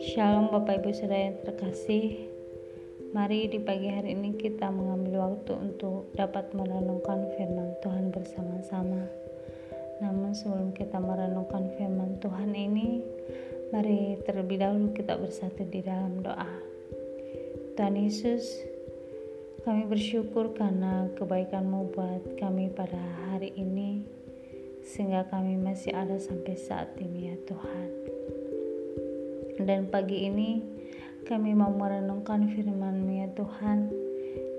Shalom Bapak Ibu Saudara yang terkasih. Mari di pagi hari ini kita mengambil waktu untuk dapat merenungkan firman Tuhan bersama-sama. Namun sebelum kita merenungkan firman Tuhan ini Mari terlebih dahulu kita bersatu di dalam doa. Tuhan Yesus kami bersyukur karena kebaikan-Mu buat kami pada hari ini sehingga kami masih ada sampai saat ini ya Tuhan dan pagi ini kami mau merenungkan firman-Mu ya Tuhan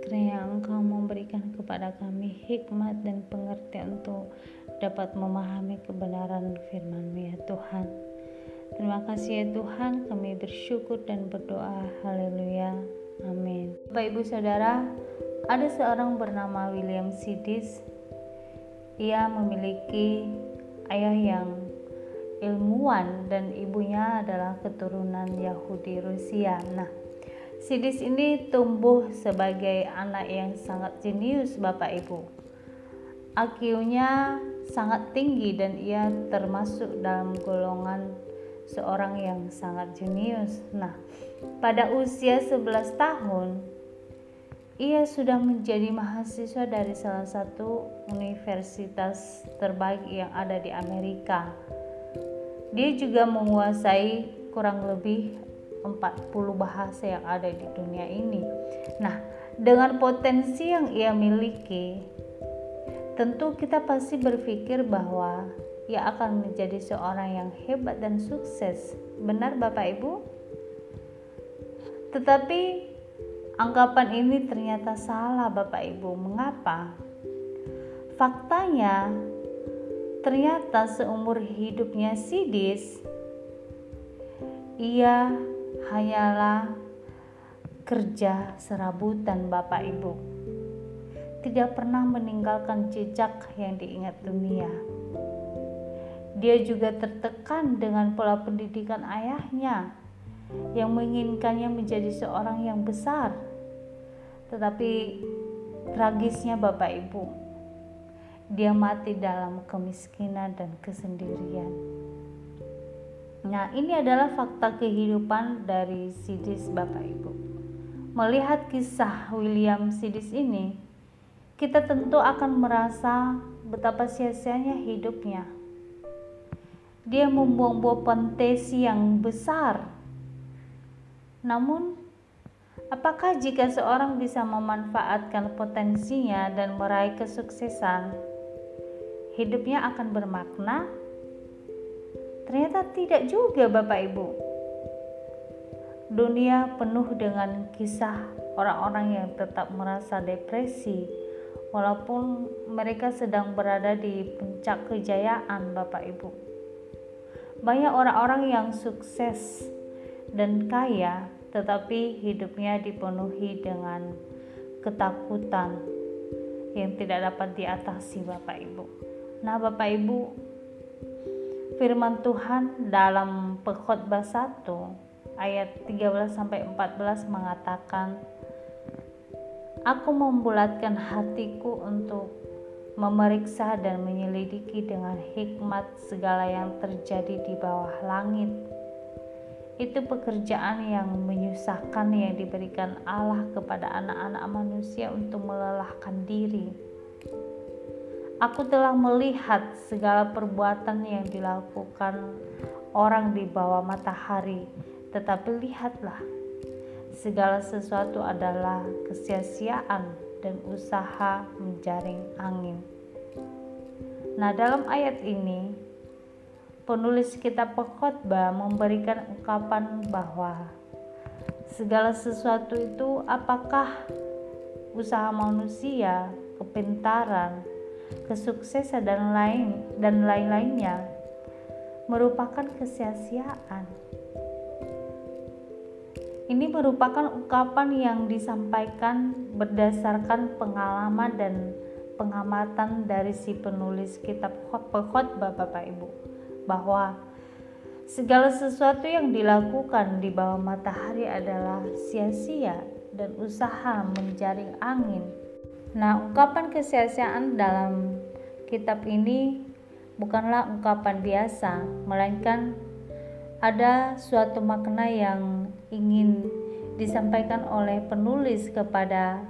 kiranya Engkau memberikan kepada kami hikmat dan pengertian untuk dapat memahami kebenaran firman-Mu ya Tuhan Terima kasih ya Tuhan, kami bersyukur dan berdoa. Haleluya. Amin. Bapak Ibu Saudara, ada seorang bernama William Sidis. Ia memiliki ayah yang ilmuwan dan ibunya adalah keturunan Yahudi Rusia. Nah, Sidis ini tumbuh sebagai anak yang sangat jenius Bapak Ibu. IQ-nya sangat tinggi dan ia termasuk dalam golongan seorang yang sangat jenius. Nah, pada usia 11 tahun, ia sudah menjadi mahasiswa dari salah satu universitas terbaik yang ada di Amerika dia juga menguasai kurang lebih 40 bahasa yang ada di dunia ini. Nah, dengan potensi yang ia miliki, tentu kita pasti berpikir bahwa ia akan menjadi seorang yang hebat dan sukses. Benar Bapak Ibu? Tetapi anggapan ini ternyata salah Bapak Ibu. Mengapa? Faktanya Ternyata seumur hidupnya Sidis, ia hanyalah kerja serabutan Bapak Ibu. Tidak pernah meninggalkan jejak yang diingat dunia. Dia juga tertekan dengan pola pendidikan ayahnya yang menginginkannya menjadi seorang yang besar. Tetapi tragisnya Bapak Ibu, dia mati dalam kemiskinan dan kesendirian. Nah, ini adalah fakta kehidupan dari Sidis Bapak Ibu. Melihat kisah William Sidis ini, kita tentu akan merasa betapa sia-sianya hidupnya. Dia membuang-buang potensi yang besar. Namun, apakah jika seorang bisa memanfaatkan potensinya dan meraih kesuksesan, hidupnya akan bermakna? Ternyata tidak juga, Bapak Ibu. Dunia penuh dengan kisah orang-orang yang tetap merasa depresi, walaupun mereka sedang berada di puncak kejayaan, Bapak Ibu. Banyak orang-orang yang sukses dan kaya, tetapi hidupnya dipenuhi dengan ketakutan yang tidak dapat diatasi, Bapak Ibu. Nah, Bapak Ibu, firman Tuhan dalam Pengkhotbah 1 ayat 13 sampai 14 mengatakan Aku membulatkan hatiku untuk memeriksa dan menyelidiki dengan hikmat segala yang terjadi di bawah langit. Itu pekerjaan yang menyusahkan yang diberikan Allah kepada anak-anak manusia untuk melelahkan diri Aku telah melihat segala perbuatan yang dilakukan orang di bawah matahari, tetapi lihatlah, segala sesuatu adalah kesia-siaan dan usaha menjaring angin. Nah, dalam ayat ini, penulis kitab pengkhotbah memberikan ungkapan bahwa segala sesuatu itu apakah usaha manusia, kepintaran, kesuksesan dan lain dan lain-lainnya merupakan kesia-siaan. Ini merupakan ungkapan yang disampaikan berdasarkan pengalaman dan pengamatan dari si penulis kitab pengkhotbah Bapak Ibu bahwa segala sesuatu yang dilakukan di bawah matahari adalah sia-sia dan usaha menjaring angin. Nah, ungkapan kesia-siaan dalam kitab ini bukanlah ungkapan biasa, melainkan ada suatu makna yang ingin disampaikan oleh penulis kepada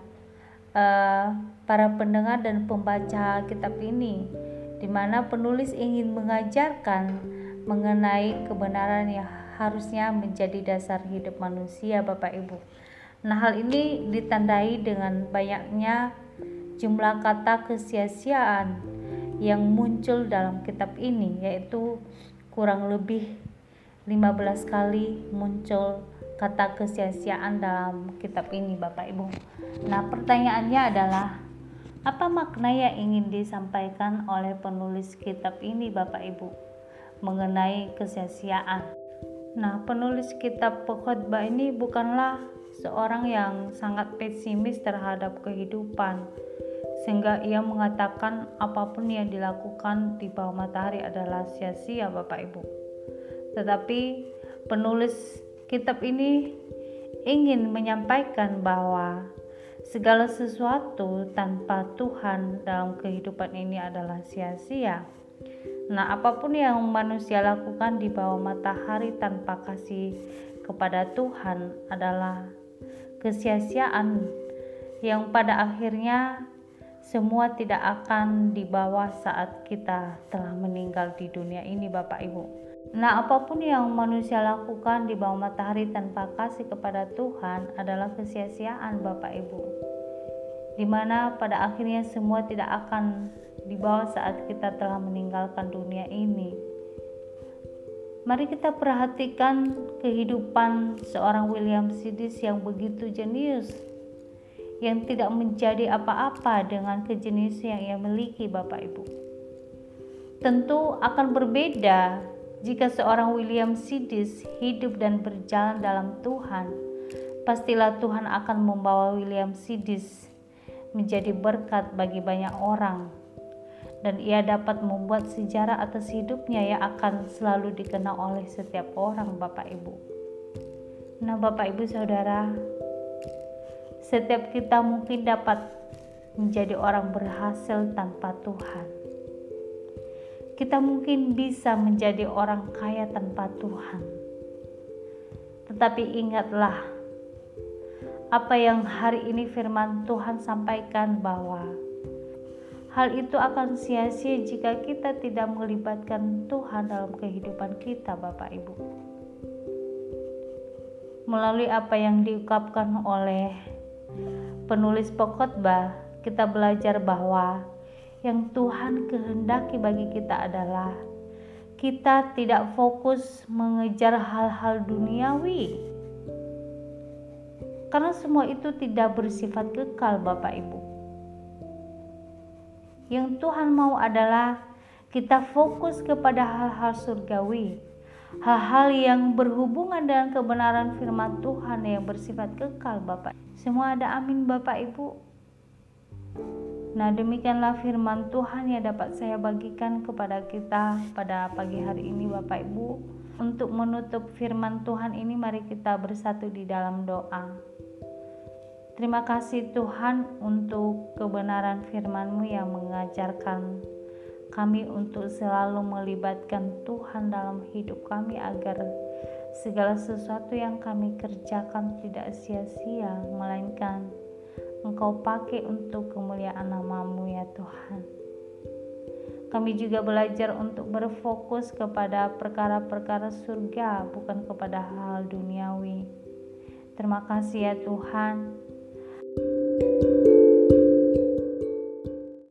uh, para pendengar dan pembaca kitab ini, di mana penulis ingin mengajarkan mengenai kebenaran yang harusnya menjadi dasar hidup manusia, Bapak Ibu. Nah, hal ini ditandai dengan banyaknya jumlah kata kesia-siaan yang muncul dalam kitab ini, yaitu kurang lebih 15 kali muncul kata kesia-siaan dalam kitab ini, Bapak Ibu. Nah, pertanyaannya adalah apa makna yang ingin disampaikan oleh penulis kitab ini, Bapak Ibu, mengenai kesia-siaan? Nah, penulis kitab pengkhotbah ini bukanlah seorang yang sangat pesimis terhadap kehidupan, sehingga ia mengatakan apa pun yang dilakukan di bawah matahari adalah sia-sia, Bapak Ibu. Tetapi penulis kitab ini ingin menyampaikan bahwa segala sesuatu tanpa Tuhan dalam kehidupan ini adalah sia-sia. Nah, apa pun yang manusia lakukan di bawah matahari tanpa kasih kepada Tuhan adalah kesia-siaan yang pada akhirnya semua tidak akan dibawa saat kita telah meninggal di dunia ini Bapak Ibu. Nah, apa pun yang manusia lakukan di bawah matahari tanpa kasih kepada Tuhan adalah kesia-siaan Bapak Ibu. Di mana pada akhirnya semua tidak akan dibawa saat kita telah meninggalkan dunia ini. Mari kita perhatikan kehidupan seorang William Sidis yang begitu jenius, yang tidak menjadi apa-apa dengan kejeniusan yang ia miliki, Bapak Ibu. Tentu akan berbeda jika seorang William Sidis hidup dan berjalan dalam Tuhan. Pastilah Tuhan akan membawa William Sidis menjadi berkat bagi banyak orang dan ia dapat membuat sejarah atas hidupnya yang akan selalu dikenal oleh setiap orang Bapak Ibu. Nah Bapak Ibu Saudara, setiap kita mungkin dapat menjadi orang berhasil tanpa Tuhan. Kita mungkin bisa menjadi orang kaya tanpa Tuhan. Tetapi ingatlah apa yang hari ini firman Tuhan sampaikan bahwa Hal itu akan sia-sia jika kita tidak melibatkan Tuhan dalam kehidupan kita, Bapak Ibu. Melalui apa yang diungkapkan oleh penulis pokotbah, kita belajar bahwa yang Tuhan kehendaki bagi kita adalah kita tidak fokus mengejar hal-hal duniawi. Karena semua itu tidak bersifat kekal, Bapak Ibu yang Tuhan mau adalah kita fokus kepada hal-hal surgawi, hal-hal yang berhubungan dengan kebenaran firman Tuhan yang bersifat kekal Bapak. Semua ada amin Bapak Ibu. Nah demikianlah firman Tuhan yang dapat saya bagikan kepada kita pada pagi hari ini Bapak Ibu. Untuk menutup firman Tuhan ini mari kita bersatu di dalam doa. Terima kasih Tuhan untuk kebenaran firman-Mu yang mengajarkan kami untuk selalu melibatkan Tuhan dalam hidup kami agar segala sesuatu yang kami kerjakan tidak sia-sia melainkan Engkau pakai untuk kemuliaan namamu ya Tuhan. Kami juga belajar untuk berfokus kepada perkara-perkara surga bukan kepada hal duniawi. Terima kasih ya Tuhan